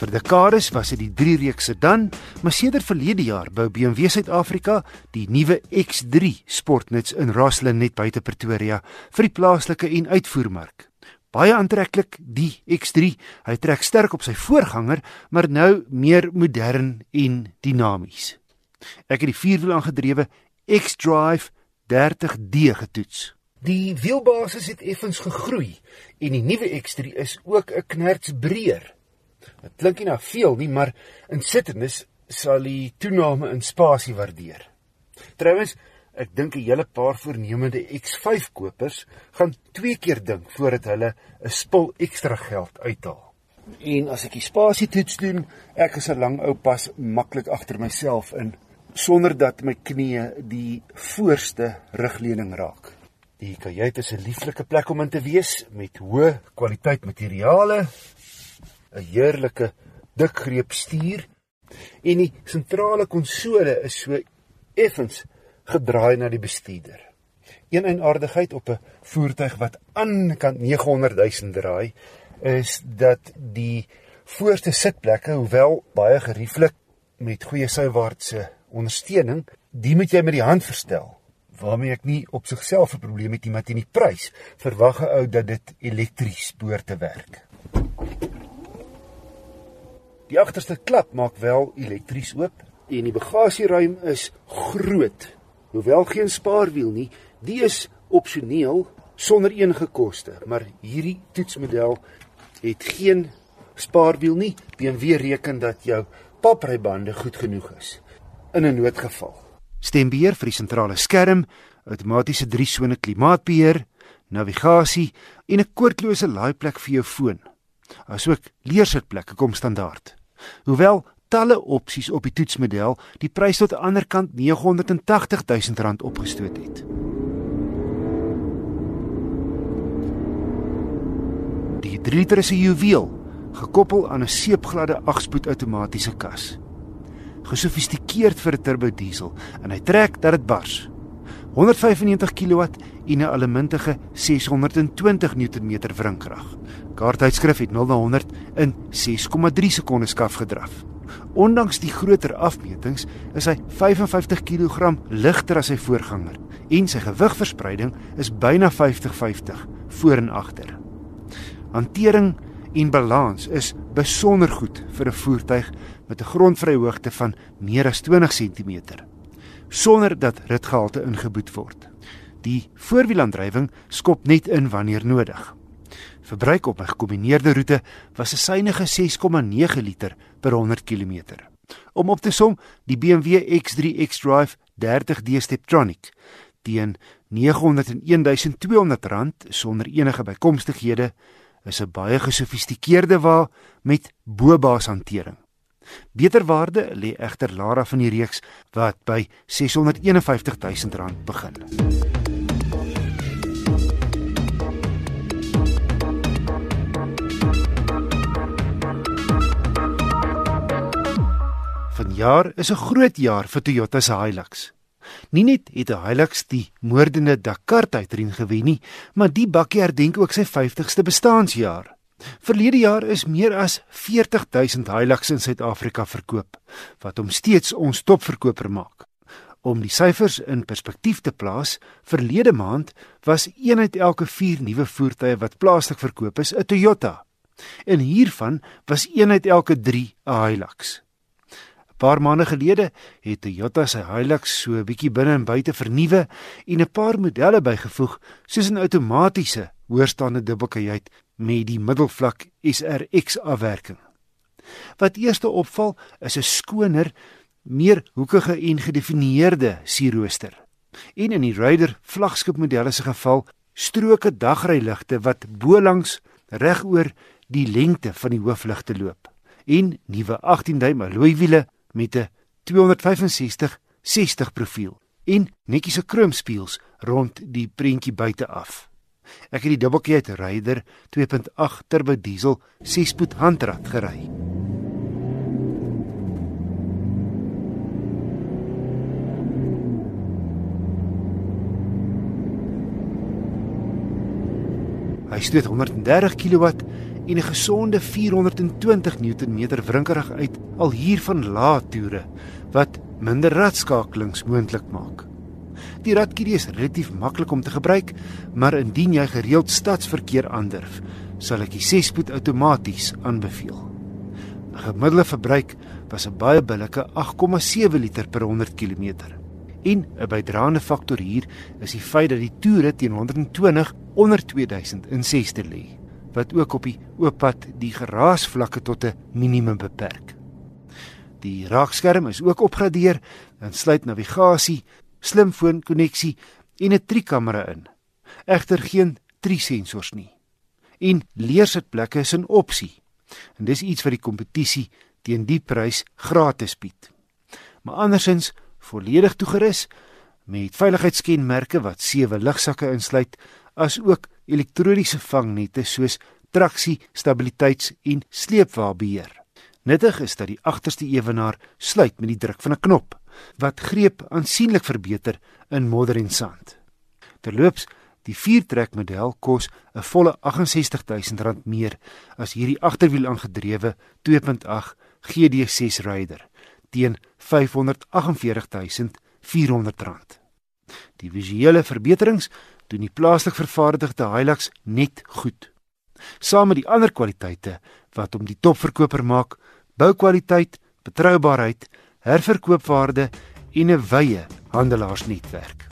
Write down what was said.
Vir dekades was dit die 3-reeks sedan, maar sedert verlede jaar bou BMW Suid-Afrika die nuwe X3 sportnuts in Rosslyn net buite Pretoria vir die plaaslike en uitvoermark. Baie aantreklik, die X3. Hy trek sterk op sy voorganger, maar nou meer modern en dinamies. Ek het die vierwiel aangedrewe X-Drive 30D getoets. Die wielbasis het effens gegroei en die nuwe X3 is ook 'n knerts breër. Dit klink nie na veel nie, maar insittendes sal die toename in spasie waardeer. Trouwens, ek dink 'n hele paar voornemende X5 kopers gaan twee keer dink voordat hulle 'n spul ekstra geld uithaal. En as ek die spasie toets doen, ek is 'n lang ou pas maklik agter myself in sonder dat my knieë die voorste rugleuning raak. Die kajuit is 'n lieflike plek om in te wees met hoë kwaliteit materiale 'n heerlike dikgreep stuur en die sentrale konsole is so effens gedraai na die bestuurder. Een eienaardigheid op 'n voertuig wat aan kant 900 000 draai is dat die voorste sitplekke, hoewel baie gerieflik met goeie suiwaartse ondersteuning, die moet jy met die hand verstel. Waarmee ek nie op sigself 'n probleem het nie, maar teen die prys verwag 'n ou dat dit elektries behoort te werk. Die agterste klap maak wel elektries oop en die bagasieruim is groot. Hoewel geen spaarwiel nie, die is opsioneel sonder enige koste, maar hierdie toetsmodel het geen spaarwiel nie. BMW reken dat jou paprybande goed genoeg is in 'n noodgeval. Stembeheer vir die sentrale skerm, outomatiese 3-sone klimaatbeheer, navigasie en 'n koordlose laaiplek vir jou foon. Asook leersitplekke kom standaard. Hoewel talle opsies op die toetsmodel die prys tot aan die ander kant R980 000 opgestoot het. Die 3 liter is 'n juweel, gekoppel aan 'n seepgladde 8-spoed outomatiese kas. Gesofistikeerd vir 'n turbo diesel en hy trek dat dit bars. 195 kW en 'n allemintige 620 Nm wringkrag. Kaarttydskrif het 0 na 100 in 6,3 sekondes skaf gedraf. Ondanks die groter afmetings is hy 55 kg ligter as sy voorganger en sy gewigverspreiding is byna 50-50 voor en agter. Hantering en balans is besonder goed vir 'n voertuig met 'n grondvryhoogte van meer as 20 cm sonder dat ritgehalte ingeboet word. Die voorwielaandrywing skop net in wanneer nodig. Verbruik op 'n gekombineerde roete was 'n suiwige 6,9 liter per 100 km. Om op te som, die BMW X3 xDrive 30D Steptronic teen R901200 sonder enige bykomstighede is 'n baie gesofistikeerde wa met bobaas hantering. Beter waarde lê egter Lara van die reeks wat by R651 000 begin. Vanjaar is 'n groot jaar vir Toyota se Hilux. Nie net het 'n Hilux die moordende Dakar tydren gewen nie, maar die bakkie herdenk ook sy 50ste bestaanjaar. Verlede jaar is meer as 40000 Hilux in Suid-Afrika verkoop, wat hom steeds ons topverkoper maak. Om die syfers in perspektief te plaas, verlede maand was een uit elke 4 nuwe voertuie wat plaaslik verkoop is 'n Toyota. En hiervan was een uit elke 3 'n Hilux. 'n Paar maande gelede het Toyota sy Hilux so 'n bietjie binne en buite vernuwe en 'n paar modelle bygevoeg, soos 'n outomatiese hoërstaande dubbelkajuit met die middelvlak SRX afwerking. Wat eerste opval is 'n skoner, meer hoekige en gedefinieerde sierrooster. En in die Raider vlaggenskapmodelle se geval, stroke dagryligte wat bo-langs regoor die lengte van die hoofligte loop. En nuwe 18-duim alloy wiele met 'n 265/60 profiel en netjies se kromspieëls rond die prentjie buite af. Ek het die dubbelkit Raider 2.8 turbo diesel 6-spoed handrat gery. Hy steed 130 kW en 'n gesonde 420 Newtonmeter wrinkerig uit al hier van lae toere wat minder radskakelings moontlik maak. Die radkirie is relatief maklik om te gebruik, maar indien jy gereeld stadsverkeer aandurf, sal ek die 6-spoed outomaties aanbeveel. 'n Gemiddelde verbruik was 'n baie billike 8,7 liter per 100 km. En 'n bydraende faktor hier is die feit dat die toere teen 120 onder 2000 in 6ste lê, wat ook op die oop pad die geraasvlakke tot 'n minimum beperk. Die raakskerm is ook opgradeer en sluit navigasie, slimfoon koneksie en 'n trikamera in. Egter geen drie sensors nie. En leersitplekke is 'n opsie. En dis iets wat die kompetisie teen die prys gratis bied. Maar andersins volledig toegerus met veiligheidskenmerke wat sewe lugsakke insluit, as ook elektroniese vangnette soos traksie, stabiliteits- en sleepwaarbeheer. Nuttig is dat die agterste ewenaar sluit met die druk van 'n knop wat greep aansienlik verbeter in modder en sand. Terloops, die 4-trek model kos 'n volle R68000 meer as hierdie agterwiel aangedrewe 2.8 GD6 Raider teen R548400. Die visuele verbeterings doen die plaaslik vervaardigde Hilux net goed. Saam met die ander kwaliteite wat hom die topverkoper maak, boukwaliteit, betroubaarheid, herverkoopwaarde en 'n wye handelaarsnetwerk.